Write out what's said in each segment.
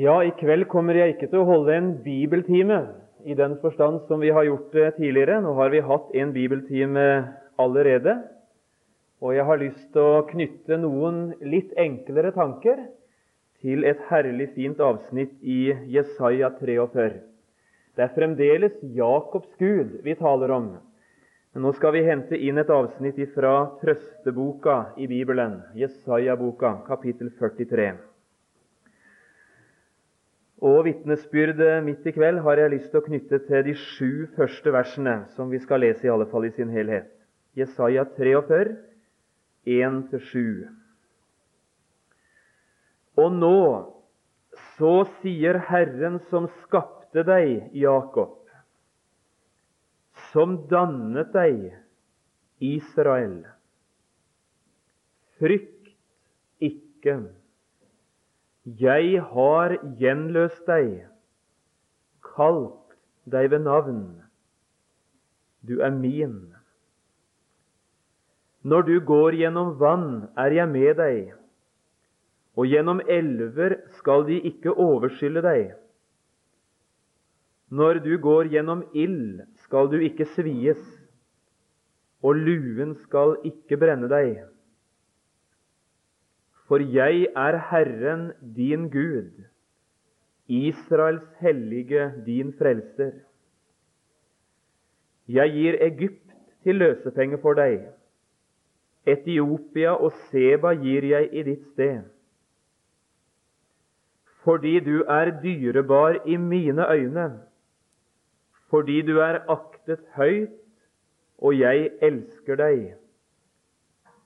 Ja, i kveld kommer jeg ikke til å holde en bibeltime i den forstand som vi har gjort det tidligere. Nå har vi hatt en bibeltime allerede, og jeg har lyst til å knytte noen litt enklere tanker til et herlig fint avsnitt i Jesaja 43. Det er fremdeles Jakobs Gud vi taler om. Men nå skal vi hente inn et avsnitt fra trøsteboka i Bibelen, Jesaja-boka, kapittel 43. Og vitnesbyrdet midt i kveld har jeg lyst til å knytte til de sju første versene, som vi skal lese i alle fall i sin helhet. Jesaja 43, 1-7. Og nå så sier Herren som skapte deg, Jakob, som dannet deg, Israel. Frykt ikke. Jeg har gjenløst deg, kalt deg ved navn. Du er min. Når du går gjennom vann, er jeg med deg, og gjennom elver skal de ikke overskylle deg. Når du går gjennom ild, skal du ikke svies, og luen skal ikke brenne deg. For jeg er Herren din Gud, Israels hellige din frelser. Jeg gir Egypt til løsepenge for deg. Etiopia og Seba gir jeg i ditt sted. Fordi du er dyrebar i mine øyne, fordi du er aktet høyt, og jeg elsker deg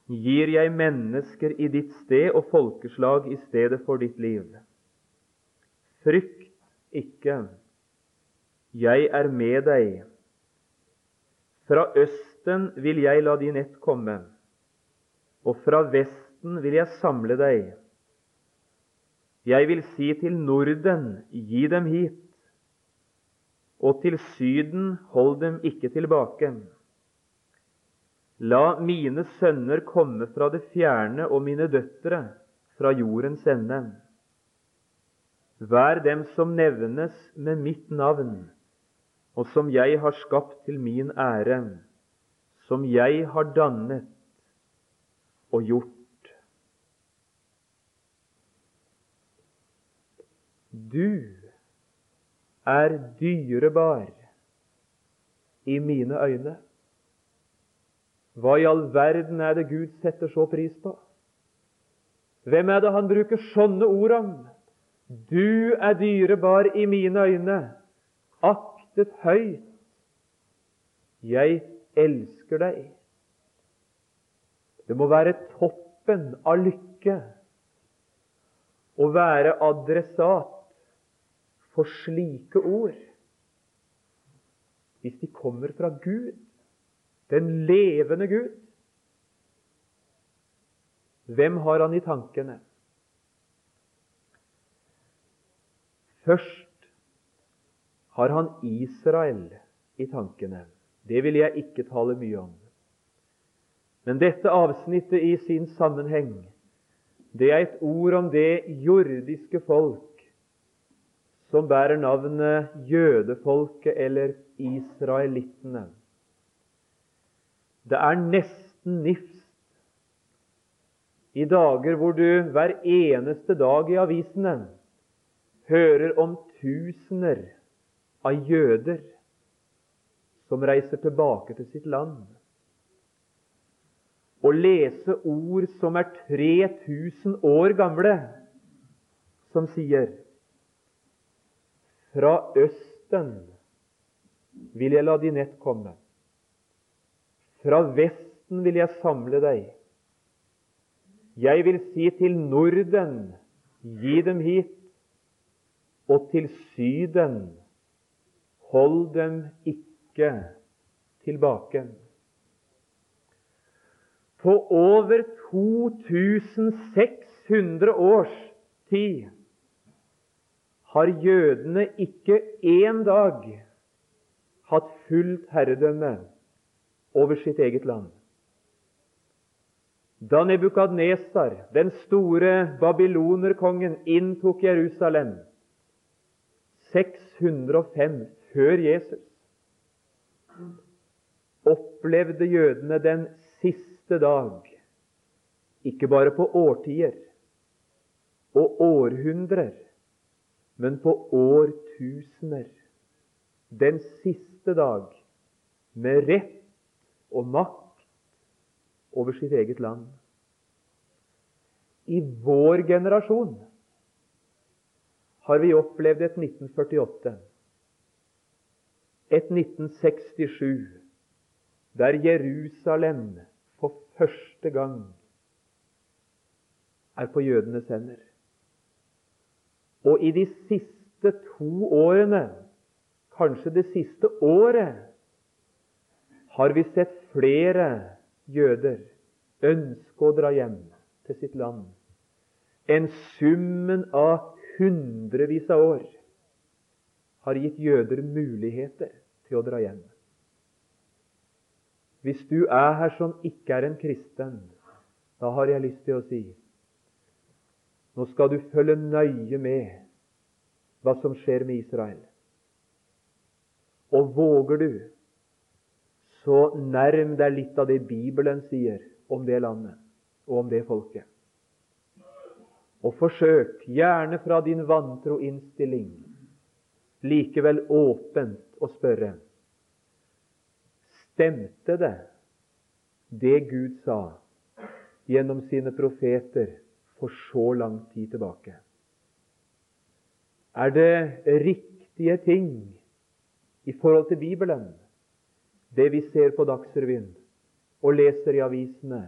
gir jeg mennesker i ditt sted og folkeslag i stedet for ditt liv. Frykt ikke, jeg er med deg. Fra østen vil jeg la din ett komme, og fra vesten vil jeg samle deg. Jeg vil si til Norden, gi dem hit, og til Syden, hold dem ikke tilbake. La mine sønner komme fra det fjerne og mine døtre fra jordens ende. Vær dem som nevnes med mitt navn, og som jeg har skapt til min ære, som jeg har dannet og gjort. Du er dyrebar i mine øyne. Hva i all verden er det Gud setter så pris på? Hvem er det han bruker sånne ord om? Du er dyrebar i mine øyne, aktet høyt. Jeg elsker deg. Det må være toppen av lykke å være adressat for slike ord hvis de kommer fra Gud den levende Gud. Hvem har han i tankene? Først har han Israel i tankene. Det vil jeg ikke tale mye om. Men dette avsnittet i sin sammenheng, det er et ord om det jordiske folk som bærer navnet jødefolket eller israelittene. Det er nesten nifst i dager hvor du hver eneste dag i avisene hører om tusener av jøder som reiser tilbake til sitt land. Å lese ord som er 3000 år gamle, som sier Fra Østen vil jeg la de nett komme. Fra Vesten vil jeg samle deg. Jeg vil si til Norden, gi dem hit, og til Syden, hold dem ikke tilbake. På over 2600 års tid har jødene ikke én dag hatt fullt herredømme over sitt eget land. Da Nebukadnesar, den store babylonerkongen, inntok Jerusalem 605 før Jesus opplevde jødene den siste dag, ikke bare på årtier og århundrer, men på årtusener. Den siste dag med rett og makt over sitt eget land. I vår generasjon har vi opplevd et 1948, et 1967, der Jerusalem for første gang er på jødenes hender. Og i de siste to årene, kanskje det siste året, har vi sett flere jøder ønske å dra hjem til sitt land enn summen av hundrevis av år har gitt jøder muligheter til å dra hjem. Hvis du er her som ikke er en kristen, da har jeg lyst til å si nå skal du følge nøye med hva som skjer med Israel. Og våger du, så nærm deg litt av det Bibelen sier om det landet og om det folket. Og forsøk, gjerne fra din vantro innstilling, likevel åpent å spørre Stemte det, det Gud sa gjennom sine profeter for så lang tid tilbake? Er det riktige ting i forhold til Bibelen, det vi ser på Dagsrevyen og leser i avisene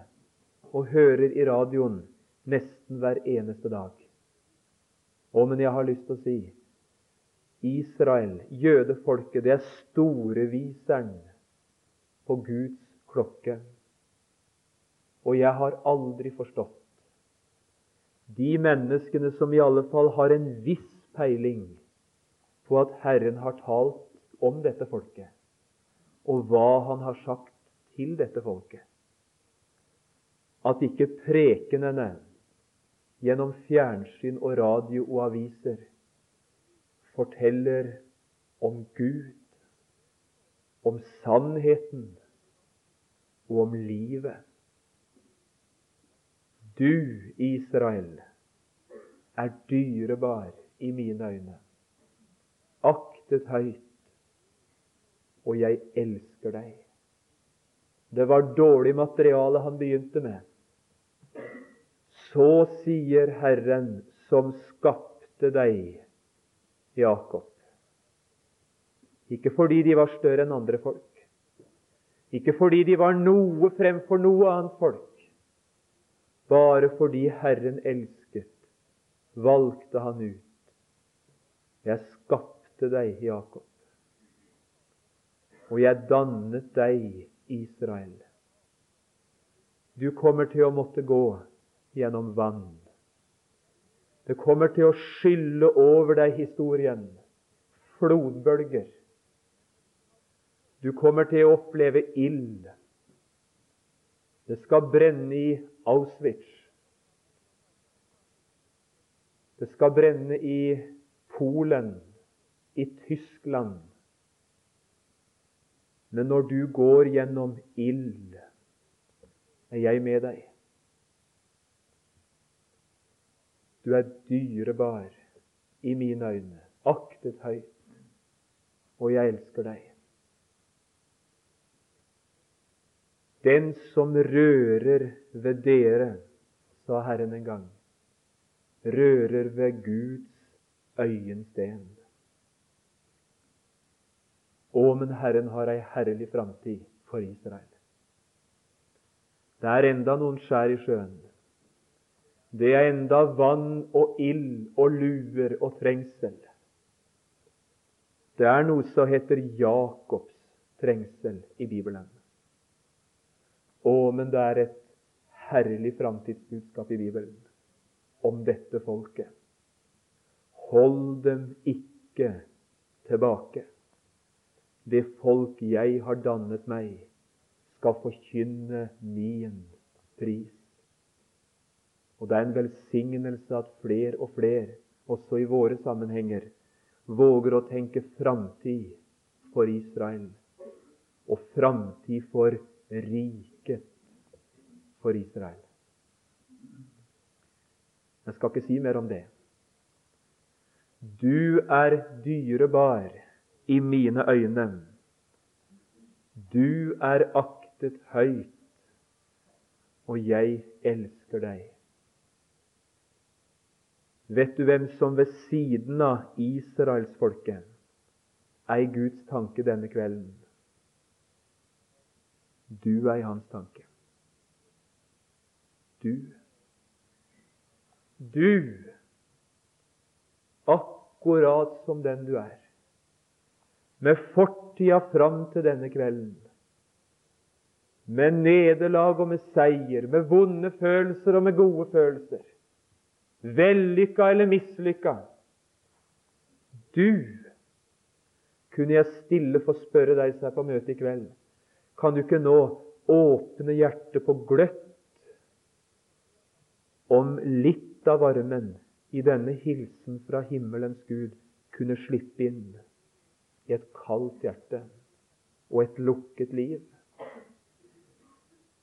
og hører i radioen nesten hver eneste dag? Å, men jeg har lyst til å si Israel, jødefolket, det er storeviseren på Guds klokke. Og jeg har aldri forstått de menneskene som i alle fall har en viss peiling på at Herren har talt om dette folket, og hva Han har sagt til dette folket. At ikke prekenene gjennom fjernsyn og radio og aviser forteller om Gud, om sannheten og om livet. Du, Israel, er dyrebar i mine øyne, aktet høyt, og jeg elsker deg. Det var dårlig materiale han begynte med. Så sier Herren som skapte deg, Jakob. Ikke fordi de var større enn andre folk, ikke fordi de var noe fremfor noe annet folk, bare fordi Herren elsket, valgte han ut. Jeg skapte deg, Jakob, og jeg dannet deg, Israel. Du kommer til å måtte gå gjennom vann. Det kommer til å skylle over deg historien, flodbølger. Du kommer til å oppleve ild. Det skal brenne i Auschwitz. Det skal brenne i Polen, i Tyskland. Men når du går gjennom ild, er jeg med deg. Du er dyrebar i mine øyne, aktet høyt, og jeg elsker deg. Den som rører ved dere, sa Herren en gang, rører ved Guds øyensten. Å, men Herren har ei herlig framtid for Israel. Det er enda noen skjær i sjøen. Det er enda vann og ild og luer og trengsel. Det er noe som heter Jakobs trengsel i Bibelen. Å, men det er et herlig framtidsbudskap i Bibelen om dette folket. Hold dem ikke tilbake. Det folk jeg har dannet meg, skal forkynne min pris. Og det er en velsignelse at flere og flere, også i våre sammenhenger, våger å tenke framtid for Israel og framtid for riket for Israel. Jeg skal ikke si mer om det. Du er dyrebar i mine øyne. Du er aktet høyt, og jeg elsker deg. Vet du hvem som ved siden av israelsfolket er Guds tanke denne kvelden? Du er i hans tanke. Du. Du. Akkurat som den du er. Med fortida fram til denne kvelden. Med nederlag og med seier, med vonde følelser og med gode følelser vellykka eller mislykka. Du, kunne jeg stille få spørre deg som er på møte i kveld, kan du ikke nå åpne hjertet på gløtt om litt av varmen i denne hilsen fra himmelens Gud kunne slippe inn i et kaldt hjerte og et lukket liv?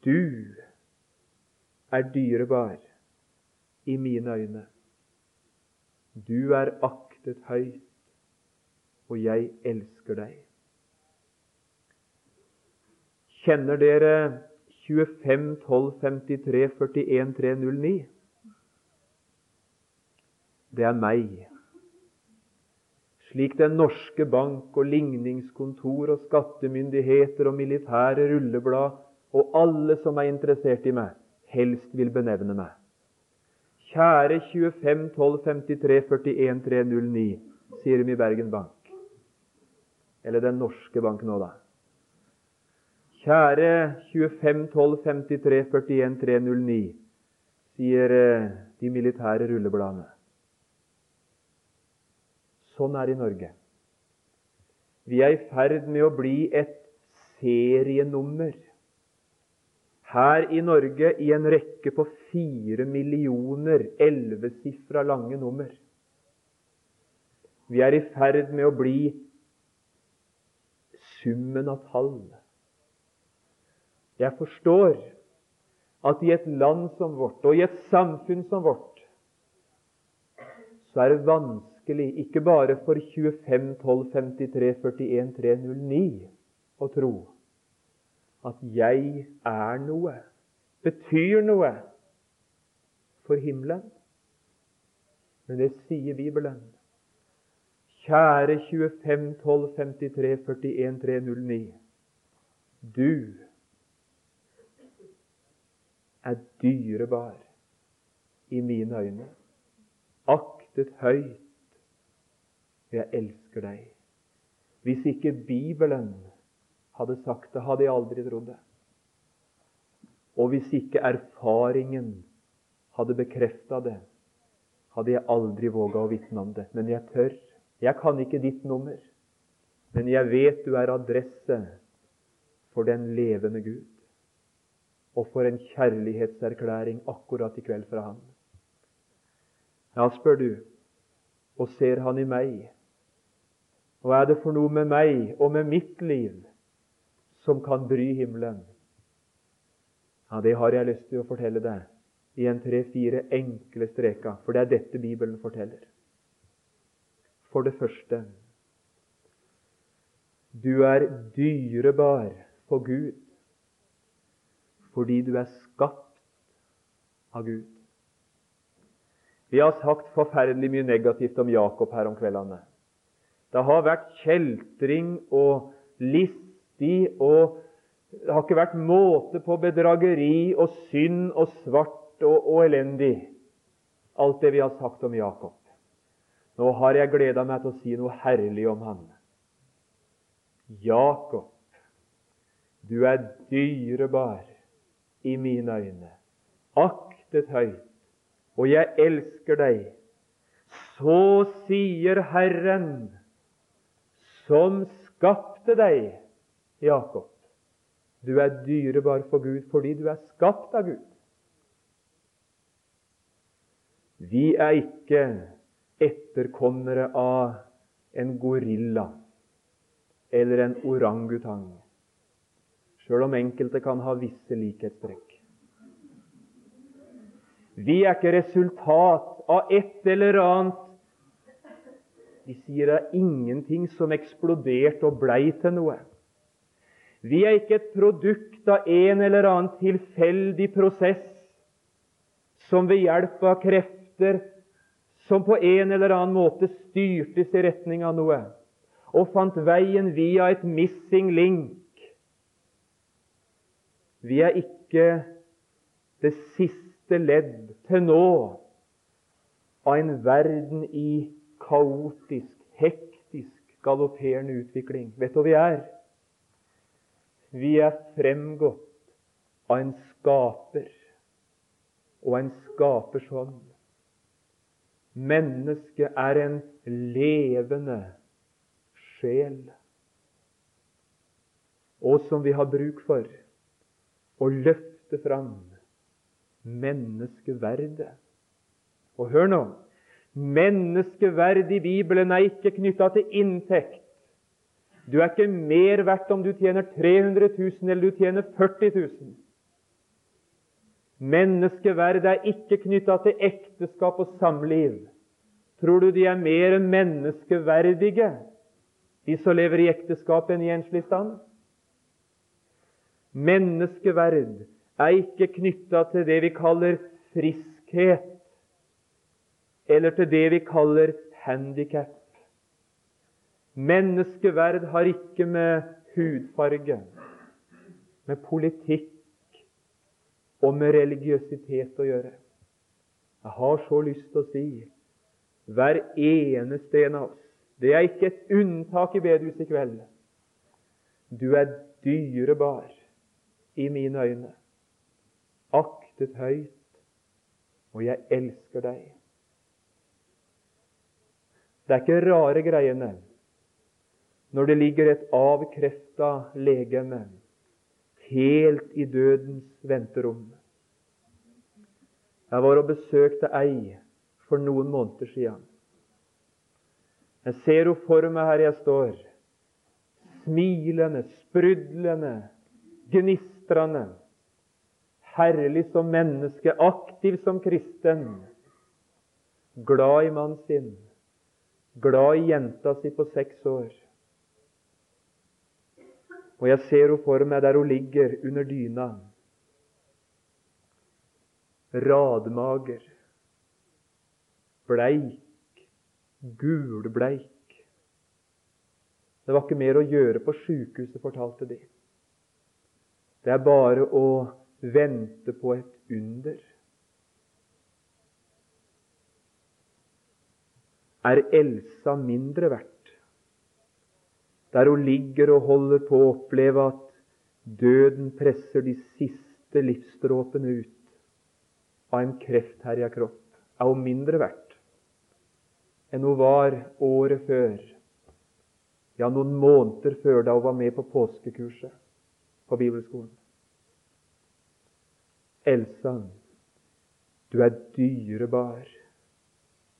Du er dyrebar i mine øyne. Du er aktet høyt, og jeg elsker deg. Kjenner dere 25 12 53 41 309? Det er meg. Slik Den norske bank og ligningskontor og skattemyndigheter og militære rulleblad og alle som er interessert i meg, helst vil benevne meg. Kjære 25 12 53 41 309, sier de i Bergen Bank. Eller Den norske bank nå, da. Kjære 25 12 53 41 309, sier eh, de militære rullebladene. Sånn er det i Norge. Vi er i ferd med å bli et serienummer her i Norge i en rekke på fire millioner ellevesifra lange nummer. Vi er i ferd med å bli summen av tall. Jeg forstår at i et land som vårt, og i et samfunn som vårt, så er det vanskelig, ikke bare for 25, 12, 53, 41, 309 å tro at 'jeg er noe' betyr noe for himmelen. Men det sier Bibelen. Kjære 25 12 53 41 309. Du er dyrebar i mine øyne, aktet høyt. Jeg elsker deg. Hvis ikke Bibelen hadde sagt det, hadde jeg aldri trodd det. Og hvis ikke erfaringen hadde bekrefta det, hadde jeg aldri våga å vitne om det. Men jeg tør. Jeg kan ikke ditt nummer, men jeg vet du er adresse for den levende Gud. Og for en kjærlighetserklæring akkurat i kveld fra Han. Ja, spør du, og ser Han i meg? Hva er det for noe med meg og med mitt liv som kan bry himmelen. Ja, Det har jeg lyst til å fortelle deg i en tre-fire enkle streker, for det er dette Bibelen forteller. For det første du er dyrebar for Gud fordi du er skapt av Gud. Vi har sagt forferdelig mye negativt om Jakob her om kveldene. Det har vært kjeltring og listig, og det har ikke vært måte på bedrageri og synd og svart og, og elendig, alt det vi har sagt om Jakob. Nå har jeg gleda meg til å si noe herlig om han. Jakob, du er dyrebar i mine øyne, aktet høyt, og jeg elsker deg. Så sier Herren, som skapte deg Jakob, du er dyrebar for Gud fordi du er skapt av Gud. Vi er ikke etterkommere av en gorilla eller en orangutang, sjøl om enkelte kan ha visse likhetstrekk. Vi er ikke resultat av et eller annet De sier det er ingenting som eksploderte og blei til noe. Vi er ikke et produkt av en eller annen tilfeldig prosess som ved hjelp av krefter som på en eller annen måte styrtes i retning av noe, og fant veien via et missing link. Vi er ikke det siste ledd til nå av en verden i kaotisk, hektisk, galopperende utvikling. Vet du hva vi er? Vi er fremgått av en skaper og en skapers hånd. Mennesket er en levende sjel, og som vi har bruk for å løfte fram menneskeverdet. Og hør nå menneskeverd i Bibelen er ikke knytta til inntekt. Du er ikke mer verdt om du tjener 300 000 eller du tjener 40 000. Menneskeverd er ikke knytta til ekteskap og samliv. Tror du de er mer menneskeverdige, de som lever i ekteskap, enn i enslig stand? Menneskeverd er ikke knytta til det vi kaller friskhet, eller til det vi kaller handikap. Menneskeverd har ikke med hudfarge, med politikk og med religiøsitet å gjøre. Jeg har så lyst til å si hver eneste en av oss Det er ikke et unntak i bedehuset i kveld. Du er dyrebar i mine øyne, aktet høyt, og jeg elsker deg. Det er ikke rare greiene. Når det ligger et avkrefta legeme helt i dødens venterom. Jeg var og besøkte ei for noen måneder siden. Jeg ser henne for meg her jeg står, smilende, sprudlende, gnistrende, herlig som menneske, aktiv som kristen, glad i mannen sin, glad i jenta si på seks år. Og jeg ser henne for meg der hun ligger under dyna. Radmager, bleik, gulbleik. Det var ikke mer å gjøre på sjukehuset, fortalte de. Det er bare å vente på et under. Er Elsa mindre verdt? der hun ligger og holder på å oppleve at døden presser de siste livsdråpene ut av en kreftherja kropp, er hun mindre verdt enn hun var året før, ja, noen måneder før, da hun var med på påskekurset på bibelskolen. Elsa, du er dyrebar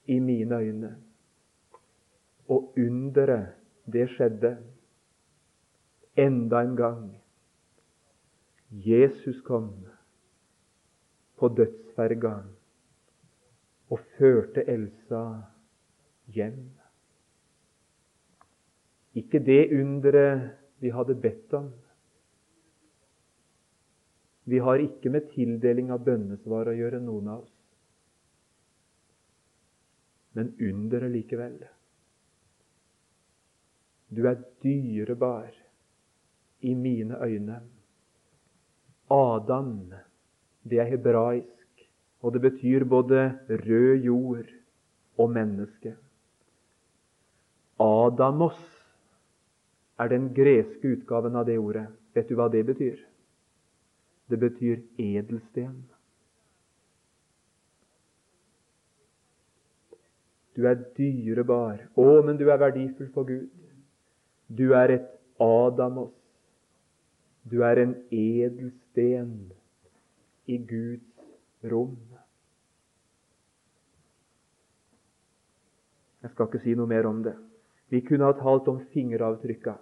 i mine øyne, og underet det skjedde enda en gang. Jesus kom på dødsferga og førte Elsa hjem. Ikke det underet vi hadde bedt om. Vi har ikke med tildeling av bønnesvar å gjøre, noen av oss. Men underet likevel. Du er dyrebar i mine øyne. Adam, det er hebraisk, og det betyr både rød jord og menneske. Adamos er den greske utgaven av det ordet. Vet du hva det betyr? Det betyr edelsten. Du er dyrebar. Å, men du er verdifull for Gud. Du er et Adamos. Du er en edelsten i Guds rom. Jeg skal ikke si noe mer om det. Vi kunne ha talt om fingeravtrykka.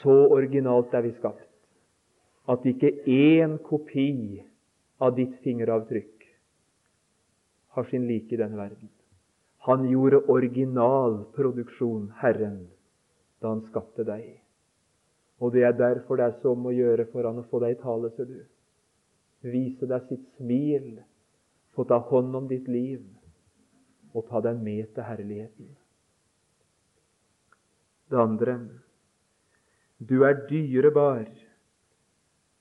Så originalt er vi skapt at ikke én kopi av ditt fingeravtrykk har sin like i denne verden. Han gjorde originalproduksjon, Herren, da han skapte deg. Og det er derfor det er så om å gjøre for han å få deg i tale, ser du. Vise deg sitt smil, få ta hånd om ditt liv og ta deg med til herligheten. Det andre du er dyrebar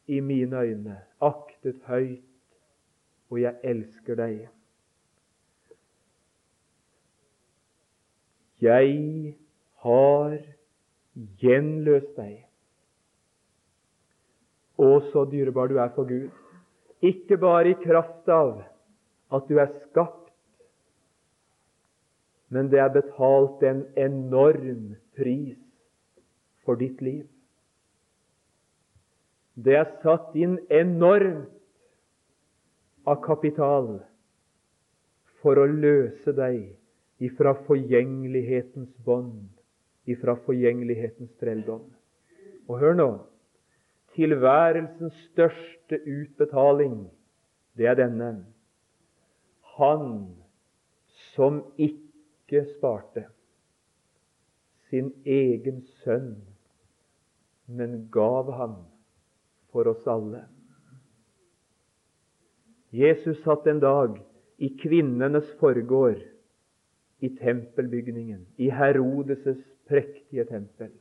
i mine øyne, aktet høyt, og jeg elsker deg. Jeg har gjenløst deg. Å, så dyrebar du er for Gud. Ikke bare i kraft av at du er skapt, men det er betalt en enorm pris for ditt liv. Det er satt inn enormt av kapital for å løse deg ifra forgjengelighetens bånd, ifra forgjengelighetens trelldom. Og hør nå tilværelsens største utbetaling, det er denne. Han som ikke sparte sin egen sønn, men gav ham for oss alle. Jesus satt en dag i kvinnenes forgård i tempelbygningen, i Herodes' prektige tempel.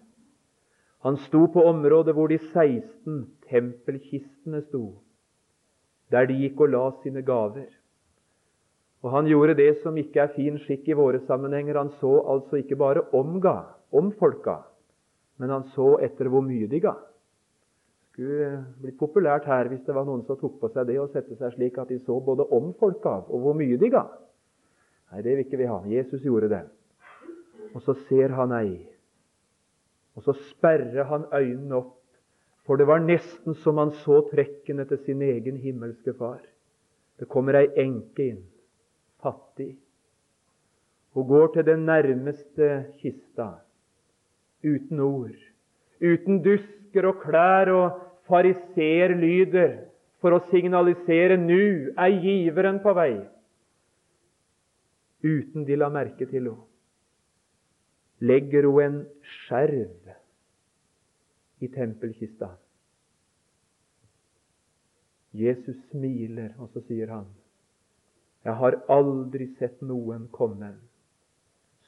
Han sto på området hvor de 16 tempelkistene sto, der de gikk og la sine gaver. Og Han gjorde det som ikke er fin skikk i våre sammenhenger. Han så altså ikke bare omga, om folka, men han så etter hvor mye de ga skulle blitt populært her hvis det var noen som tok på seg det å sette seg slik at de så både om folka og hvor mye de ga. Nei, det vil ikke vi ha. Jesus gjorde det. Og så ser han ei, og så sperrer han øynene opp, for det var nesten som han så trekkene til sin egen himmelske far. Det kommer ei enke inn, fattig, Hun går til den nærmeste kista, uten ord, uten dusker og klær og fariserlyder, for å signalisere nu er giveren på vei, uten de la merke til henne. Legger hun en skjerv i tempelkista. Jesus smiler, og så sier han, Jeg har aldri sett noen komme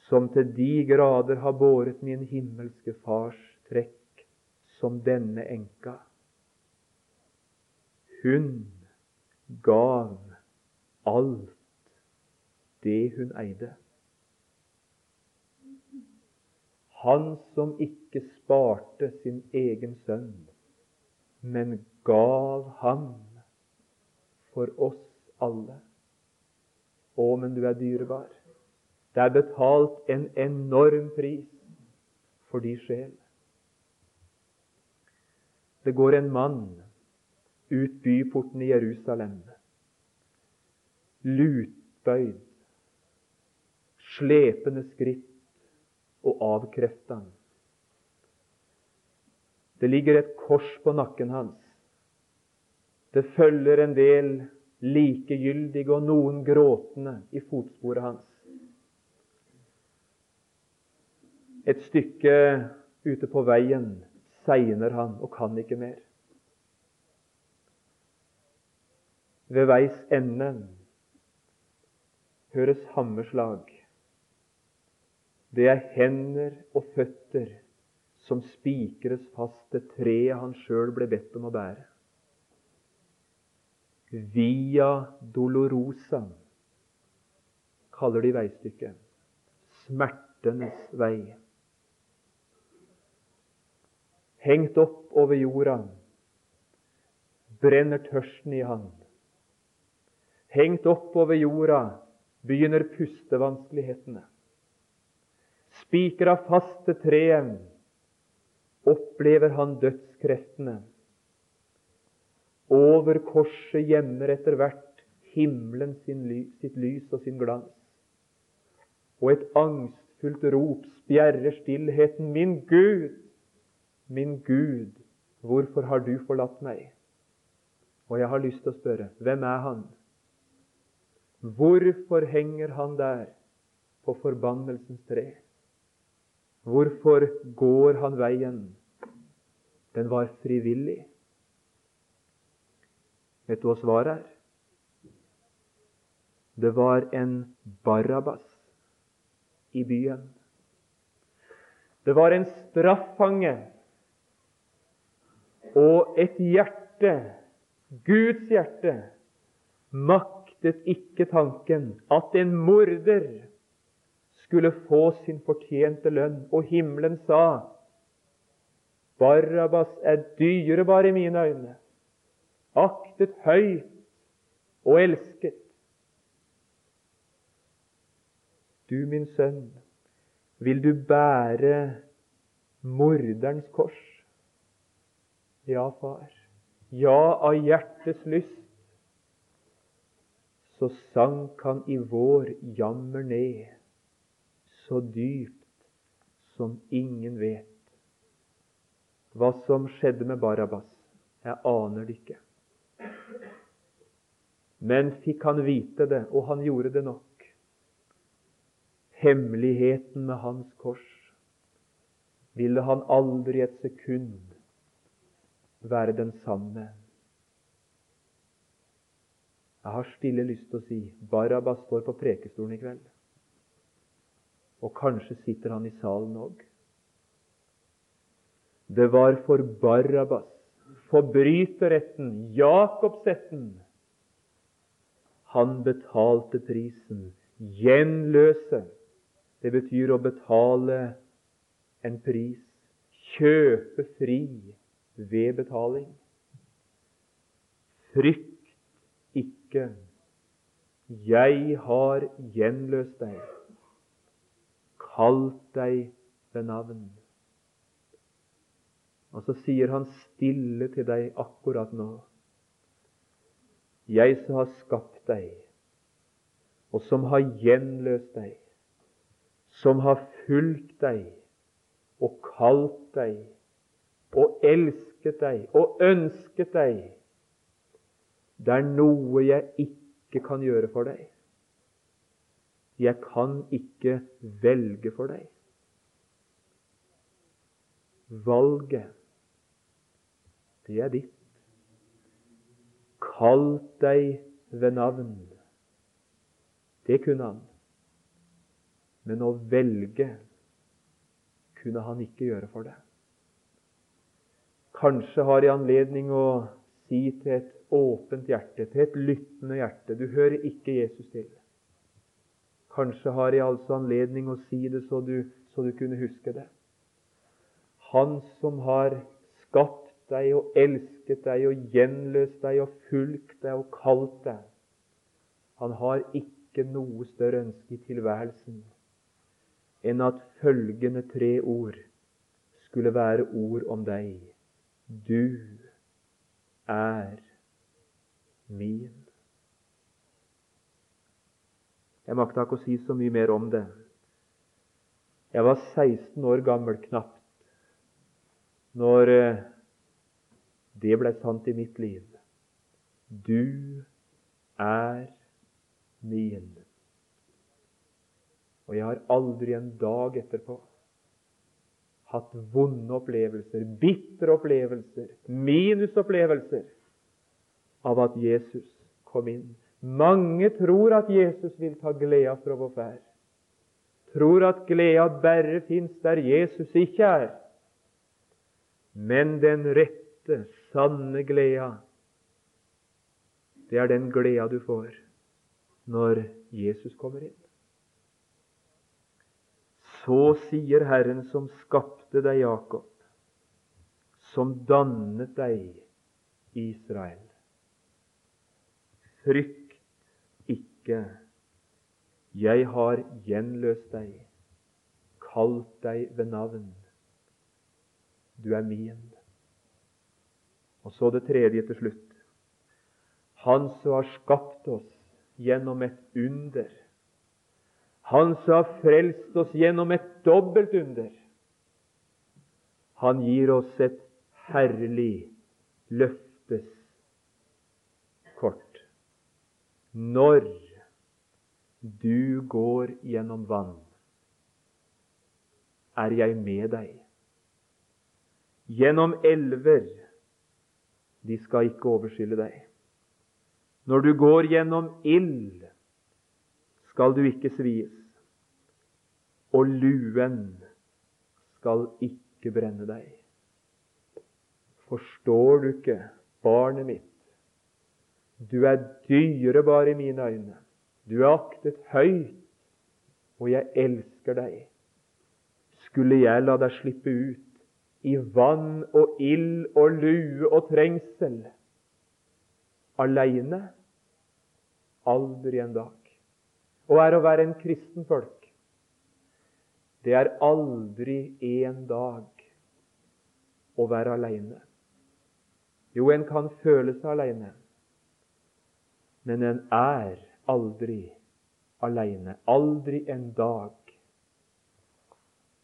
som til de grader har båret min himmelske Fars trekk som denne enka. Hun gav alt det hun eide. Han som ikke sparte sin egen sønn, men gav ham for oss alle. Å, men du er dyrebar. Det er betalt en enorm pris for de sjel. Det går en mann ut byporten i Jerusalem, lutbøyd, slepende skritt og avkrefta. Det ligger et kors på nakken hans. Det følger en del likegyldige og noen gråtende i fotsporet hans. Et stykke ute på veien segner han og kan ikke mer. Ved veis ende høres hammerslag. Det er hender og føtter som spikres fast til treet han sjøl ble bedt om å bære. Via dolorosa kaller de veistykket. Smertenes vei hengt opp over jorda, brenner tørsten i han. Hengt opp over jorda begynner pustevanskelighetene. Spikra fast til treet opplever han dødskreftene. Over korset gjemmer etter hvert himmelen sin, sitt lys og sin glans. Og et angstfullt rop spjerrer stillheten. Min Gud, min Gud, hvorfor har du forlatt meg? Og jeg har lyst til å spørre, hvem er han? Hvorfor henger han der på forbannelsens tre? Hvorfor går han veien? Den var frivillig. Vet du hva svaret er? Det var en Barabas i byen. Det var en straffange og et hjerte, Guds hjerte, maktet ikke tanken at en morder skulle få sin fortjente lønn, og himmelen sa Barabas er dyrebar i mine øyne, aktet høyt og elsket. Du, min sønn, vil du bære morderens kors? Ja, far. Ja, av hjertets lyst. Så sank han i vår jammer ned, så dypt som ingen vet. Hva som skjedde med Barabas, jeg aner det ikke. Men fikk han vite det, og han gjorde det nok, hemmeligheten med hans kors, ville han aldri et sekund være den samme. Jeg har stille lyst til å si Barabas står på prekestolen i kveld. Og kanskje sitter han i salen òg. Det var for Barabas, forbryterretten, Jakobsetten. Han betalte prisen. Gjenløse det betyr å betale en pris. Kjøpe fri ved betaling. Frykt ikke. Jeg har gjenløst deg, kalt deg ved navn. Og så sier han stille til deg akkurat nå. Jeg som har skapt deg, og som har gjenløst deg, som har fulgt deg og kalt deg og elsket deg og ønsket deg. Det er noe jeg ikke kan gjøre for deg. Jeg kan ikke velge for deg. Valget, det er ditt. Kalt deg ved navn. Det kunne han. Men å velge kunne han ikke gjøre for det. Kanskje har jeg anledning å si til et åpent hjerte, til et lyttende hjerte Du hører ikke Jesus til. Kanskje har jeg altså anledning å si det så du, så du kunne huske det. Han som har skapt deg og elsket deg og gjenløst deg og fulgt deg og kalt deg, han har ikke noe større ønske i tilværelsen enn at følgende tre ord skulle være ord om deg. Du er min. Jeg makta ikke å si så mye mer om det. Jeg var 16 år gammel, knapt, når eh, det ble sant i mitt liv. Du er min. Og jeg har aldri en dag etterpå hatt vonde opplevelser, bitre opplevelser, minusopplevelser av at Jesus kom inn. Mange tror at Jesus vil ta gleda fra vår ferd. Tror at gleda bare fins der Jesus ikke er. Men den rette, sanne gleda, det er den gleda du får når Jesus kommer inn. Så sier Herren som skapte deg, Jakob, som dannet deg, Israel. Frykt ikke, jeg har gjenløst deg, kalt deg ved navn. Du er min. Og så det tredje til slutt. Han som har skapt oss gjennom et under Han som har frelst oss gjennom et dobbelt under. Han gir oss et herlig løftes kort. Når du går gjennom vann, er jeg med deg. Gjennom elver, de skal ikke overskylle deg. Når du går gjennom ild, skal du ikke svies, og luen skal ikke brenne deg. Forstår du ikke, barnet mitt, du er dyrebar i mine øyne. Du er aktet høyt, og jeg elsker deg. Skulle jeg la deg slippe ut i vann og ild og lue og trengsel aleine? Aldri en dag. Og er å være en kristen folk, det er aldri en dag å være aleine. Jo, en kan føle seg aleine, men en er aldri aleine. Aldri en dag.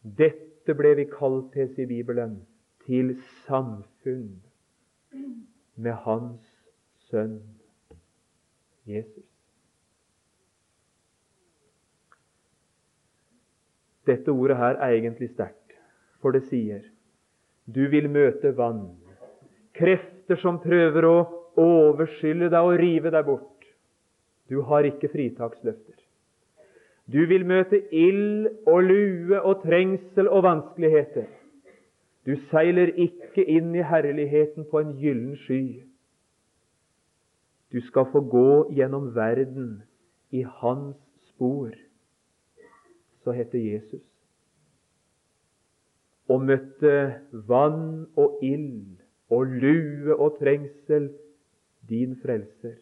Dette ble vi kalt til i Bibelen til samfunn med Hans Sønn Jesus. Dette ordet her er egentlig sterkt, for det sier du vil møte vann, krefter som prøver å overskylle deg og rive deg bort. Du har ikke fritaksløfter. Du vil møte ild og lue og trengsel og vanskeligheter. Du seiler ikke inn i herligheten på en gyllen sky. Du skal få gå gjennom verden i hans spor så heter Jesus. Og møtte vann og ild og lue og trengsel, din frelser.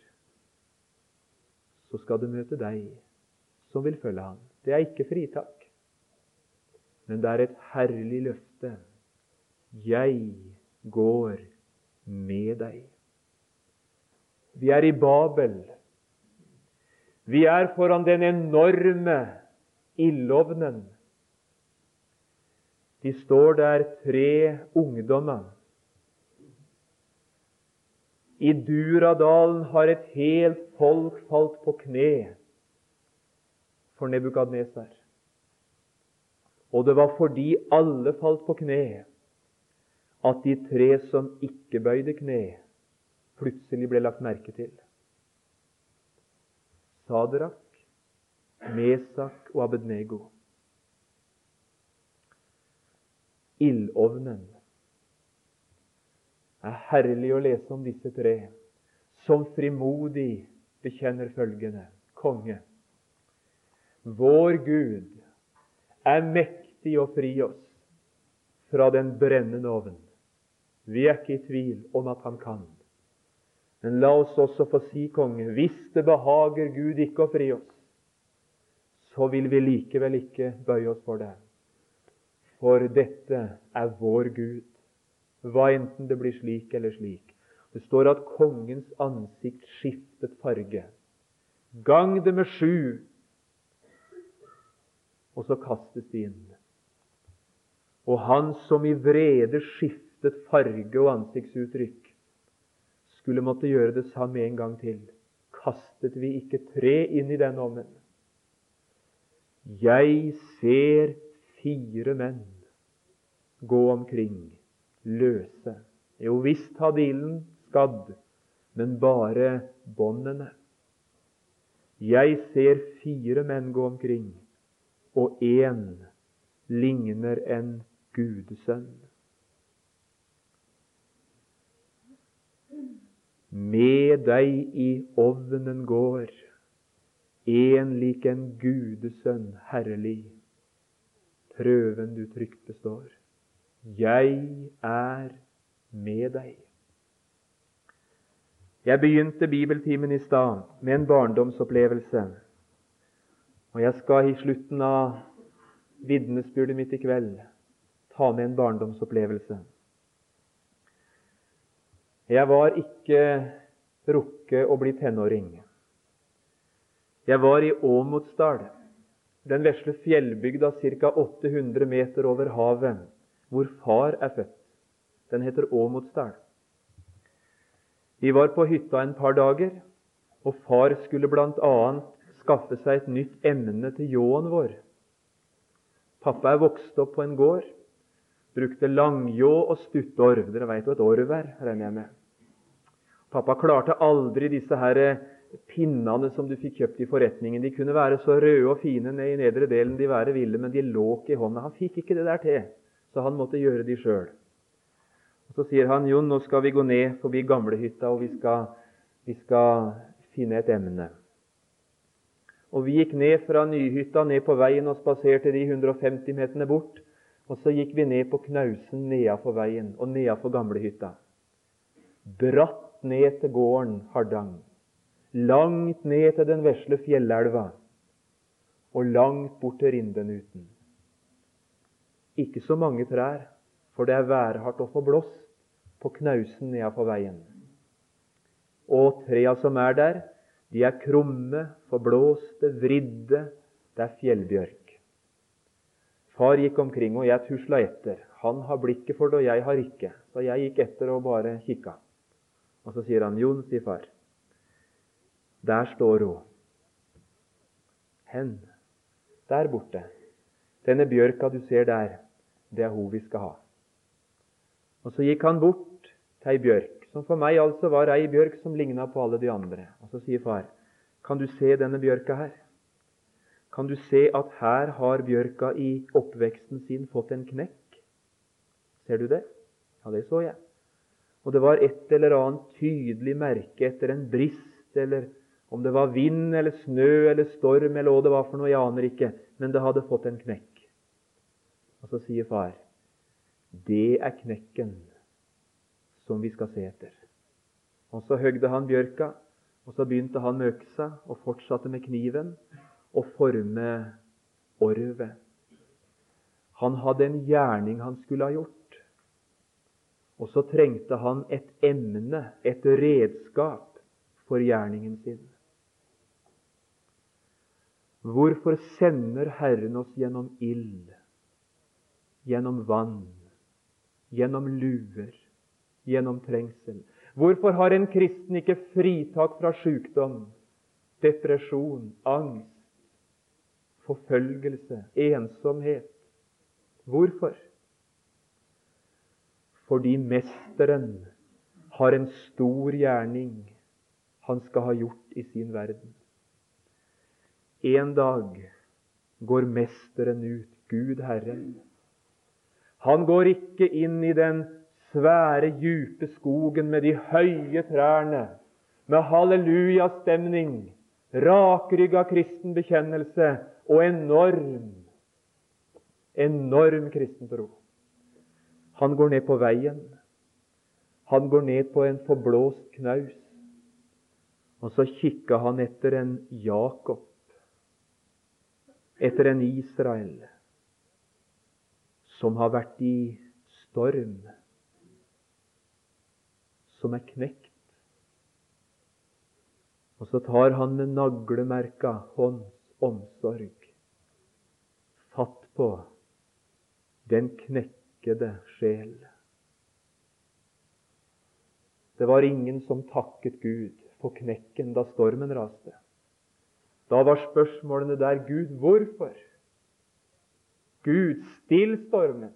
Så skal du møte deg som vil følge ham. Det er ikke fritak, men det er et herlig løfte. Jeg går med deg. Vi er i Babel. Vi er foran den enorme ildovnen. De står der, tre ungdommer. I Duradalen har et helt folk falt på kne for Nebukadnesar. Og det var fordi alle falt på kne, at de tre som ikke bøyde kne, plutselig ble lagt merke til. Sadrak, Mesak og Abednego. Ildovnen. Det er herlig å lese om disse tre, som frimodig bekjenner følgende Konge, vår Gud er mektig å fri oss fra den brennende ovn. Vi er ikke i tvil om at Han kan. Men la oss også få si, konge, hvis det behager Gud ikke å fri oss, så vil vi likevel ikke bøye oss for det. For dette er vår Gud, hva enten det blir slik eller slik. Det står at kongens ansikt skiftet farge. Gang det med sju, og så kastes de inn. Og han som i vrede skiftet farge og ansiktsuttrykk, skulle måtte gjøre det samme en gang til. Kastet vi ikke tre inn i den ovnen? Jeg ser fire menn gå omkring løse. Jo visst hadde ilden skadd, men bare båndene. Jeg ser fire menn gå omkring, og én ligner en gudesønn. Med deg i ovnen går en lik en gudesønn, herlig. Prøven du trygt består. Jeg er med deg. Jeg begynte bibeltimen i stad med en barndomsopplevelse. Og jeg skal i slutten av vitnesbyrdet mitt i kveld ta med en barndomsopplevelse. Jeg var ikke rukket å bli tenåring. Jeg var i Åmotsdal den vesle fjellbygda ca. 800 meter over havet, hvor far er født. Den heter Åmotsdal. Vi var på hytta en par dager, og far skulle bl.a. skaffe seg et nytt emne til ljåen vår. Pappa er vokst opp på en gård. Brukte langjå og stuttorv. Dere veit hva et orv er, regner jeg med. Pappa klarte aldri disse her eh, pinnene som du fikk kjøpt i forretningen. De kunne være så røde og fine ned i nedre delen de være ville, men de lå ikke i hånda. Han fikk ikke det der til, så han måtte gjøre de sjøl. Så sier han Jon, nå skal vi gå ned forbi gamlehytta, og vi skal, vi skal finne et emne. Og Vi gikk ned fra Nyhytta ned på veien og spaserte de 150 meterne bort. Og så gikk vi ned på knausen nedafor veien og nedafor gamlehytta. Bratt ned til gården Hardang. Langt ned til den vesle fjellelva. Og langt bort til Rindenuten. Ikke så mange trær, for det er værhardt å få blåst på knausen nedafor veien. Og trea som er der, de er krumme, forblåste, vridde. Det er fjellbjørk. Far gikk omkring, og jeg tusla etter. Han har blikket for det, og jeg har ikke. Så jeg gikk etter og bare kikka. Og så sier han, 'Jon', sier far, 'der står hun'. Hen? Der borte. Denne bjørka du ser der, det er hun vi skal ha. Og så gikk han bort til ei bjørk som for meg altså var ei bjørk som ligna på alle de andre. Og så sier far, kan du se denne bjørka her? Kan du se at her har bjørka i oppveksten sin fått en knekk? Ser du det? Ja, det så jeg. Og det var et eller annet tydelig merke etter en brist, eller om det var vind eller snø eller storm eller hva det var for noe, jeg aner ikke, men det hadde fått en knekk. Og så sier far, det er knekken som vi skal se etter. Og Så høgde han bjørka, og så begynte han med øksa og fortsatte med kniven å forme orvet. Han hadde en gjerning han skulle ha gjort. Og så trengte han et emne, et redskap, for gjerningen sin. Hvorfor sender Herren oss gjennom ild, gjennom vann, gjennom luer, gjennom trengsel? Hvorfor har en kristen ikke fritak fra sykdom, depresjon, angst, forfølgelse, ensomhet? Hvorfor? Fordi Mesteren har en stor gjerning han skal ha gjort i sin verden. En dag går Mesteren ut, Gud Herren. Han går ikke inn i den svære, djupe skogen med de høye trærne, med hallelujastemning, rakrygga kristen bekjennelse og enorm, enorm kristen tro. Han går ned på veien. Han går ned på en forblåst knaus. Og så kikka han etter en Jakob, etter en Israel, som har vært i storm som er knekt. Og så tar han med naglemerka hånds omsorg fatt på den knekkede sjel. Det var ingen som takket Gud for knekken da stormen raste. Da var spørsmålene der Gud, hvorfor? Gud, still stormen.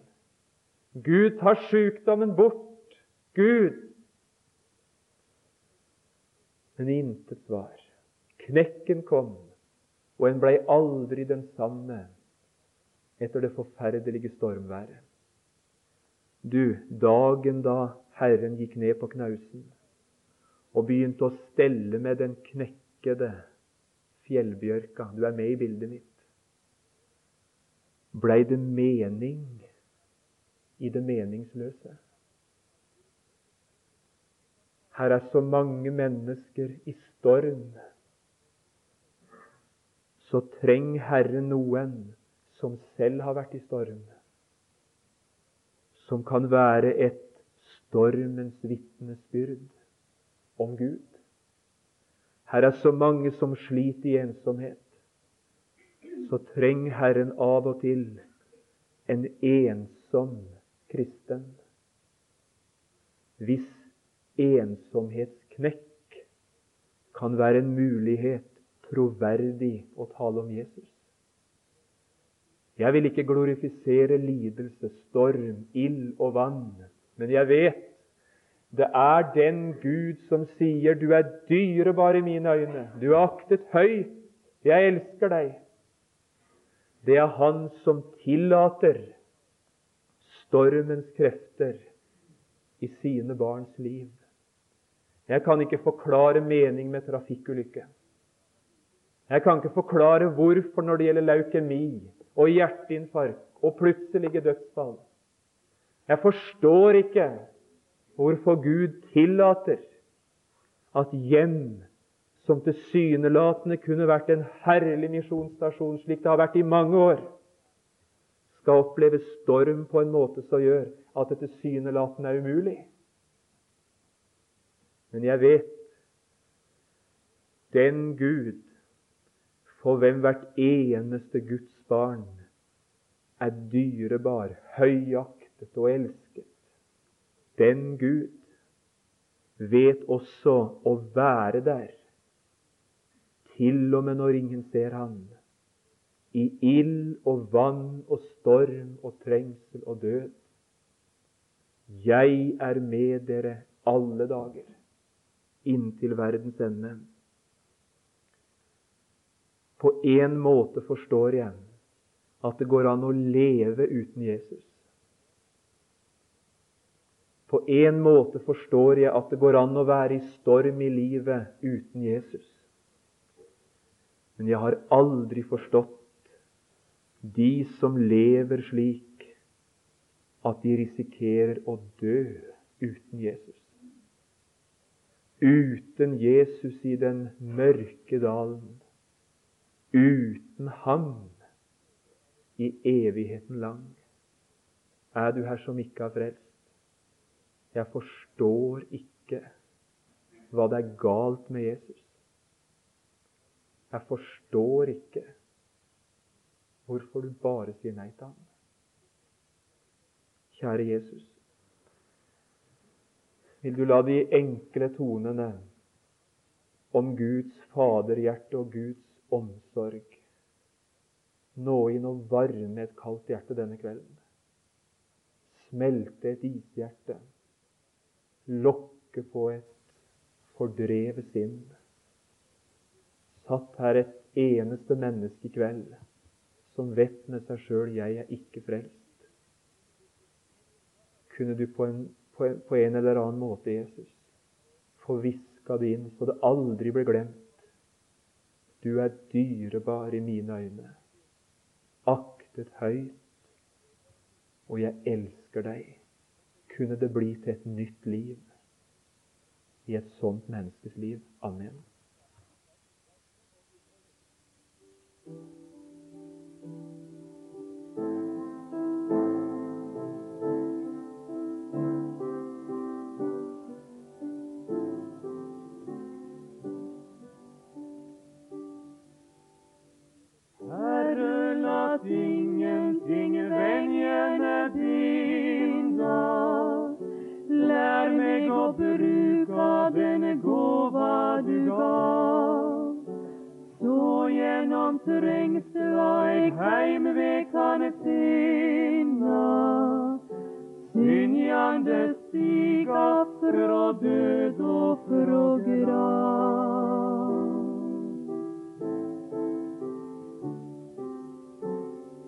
Gud, tar sykdommen bort. Gud, men intet svar. Knekken kom, og en blei aldri den samme etter det forferdelige stormværet. Du, dagen da Herren gikk ned på knausen og begynte å stelle med den knekkede fjellbjørka Du er med i bildet mitt. Blei det mening i det meningsløse? Her er så mange mennesker i storm. Så treng Herren noen som selv har vært i storm, som kan være et stormens vitnesbyrd om Gud. Her er så mange som sliter i ensomhet. så treng Herren av og til en ensom kristen. Hvis ensomhetsknekk kan være en mulighet troverdig å tale om Jesus. Jeg vil ikke glorifisere lidelse, storm, ild og vann, men jeg vet det er den Gud som sier 'Du er dyrebar i mine øyne', 'Du er aktet høyt', 'Jeg elsker deg'. Det er Han som tillater stormens krefter i sine barns liv. Jeg kan ikke forklare mening med trafikkulykke. Jeg kan ikke forklare hvorfor når det gjelder leukemi og hjerteinfarkt og plutselige dødsfall. Jeg forstår ikke hvorfor Gud tillater at hjem som tilsynelatende kunne vært en herlig misjonsstasjon, slik det har vært i mange år, skal oppleve storm på en måte som gjør at det tilsynelatende er umulig. Men jeg vet den Gud for hvem hvert eneste Guds barn er dyrebar, høyaktet og elsket. Den Gud vet også å være der, til og med når ingen ser Han, i ild og vann og storm og trengsel og død. Jeg er med dere alle dager, inntil verdens ende. På en måte forstår jeg at det går an å leve uten Jesus. På en måte forstår jeg at det går an å være i storm i livet uten Jesus. Men jeg har aldri forstått de som lever slik at de risikerer å dø uten Jesus. Uten Jesus i den mørke dalen uten Ham i evigheten lang. Er du her som ikke har frelst? Jeg forstår ikke hva det er galt med Jesus. Jeg forstår ikke hvorfor du bare sier nei til ham. Kjære Jesus, vil du la de enkle tonene om Guds faderhjerte og Guds omsorg nå inn og varme et kaldt hjerte denne kvelden. Smelte et ishjerte. Lokke på et fordrevet sinn. Satt her et eneste menneske i kveld som vet med seg sjøl 'jeg er ikke frelst'. Kunne du på en, på en, på en eller annen måte, Jesus, Forviska det inn så det aldri blir glemt du er dyrebar i mine øyne, aktet høyt, og jeg elsker deg. Kunne det bli til et nytt liv i et sånt menneskes liv? Amen. stiga fra død og fra grav.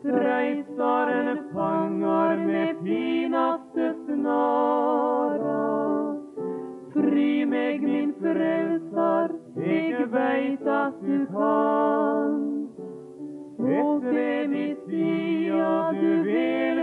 Treistaren fanger med finaste snara. Fri meg, min frelser, eg veit at du kan. Og ved mitt sida du vil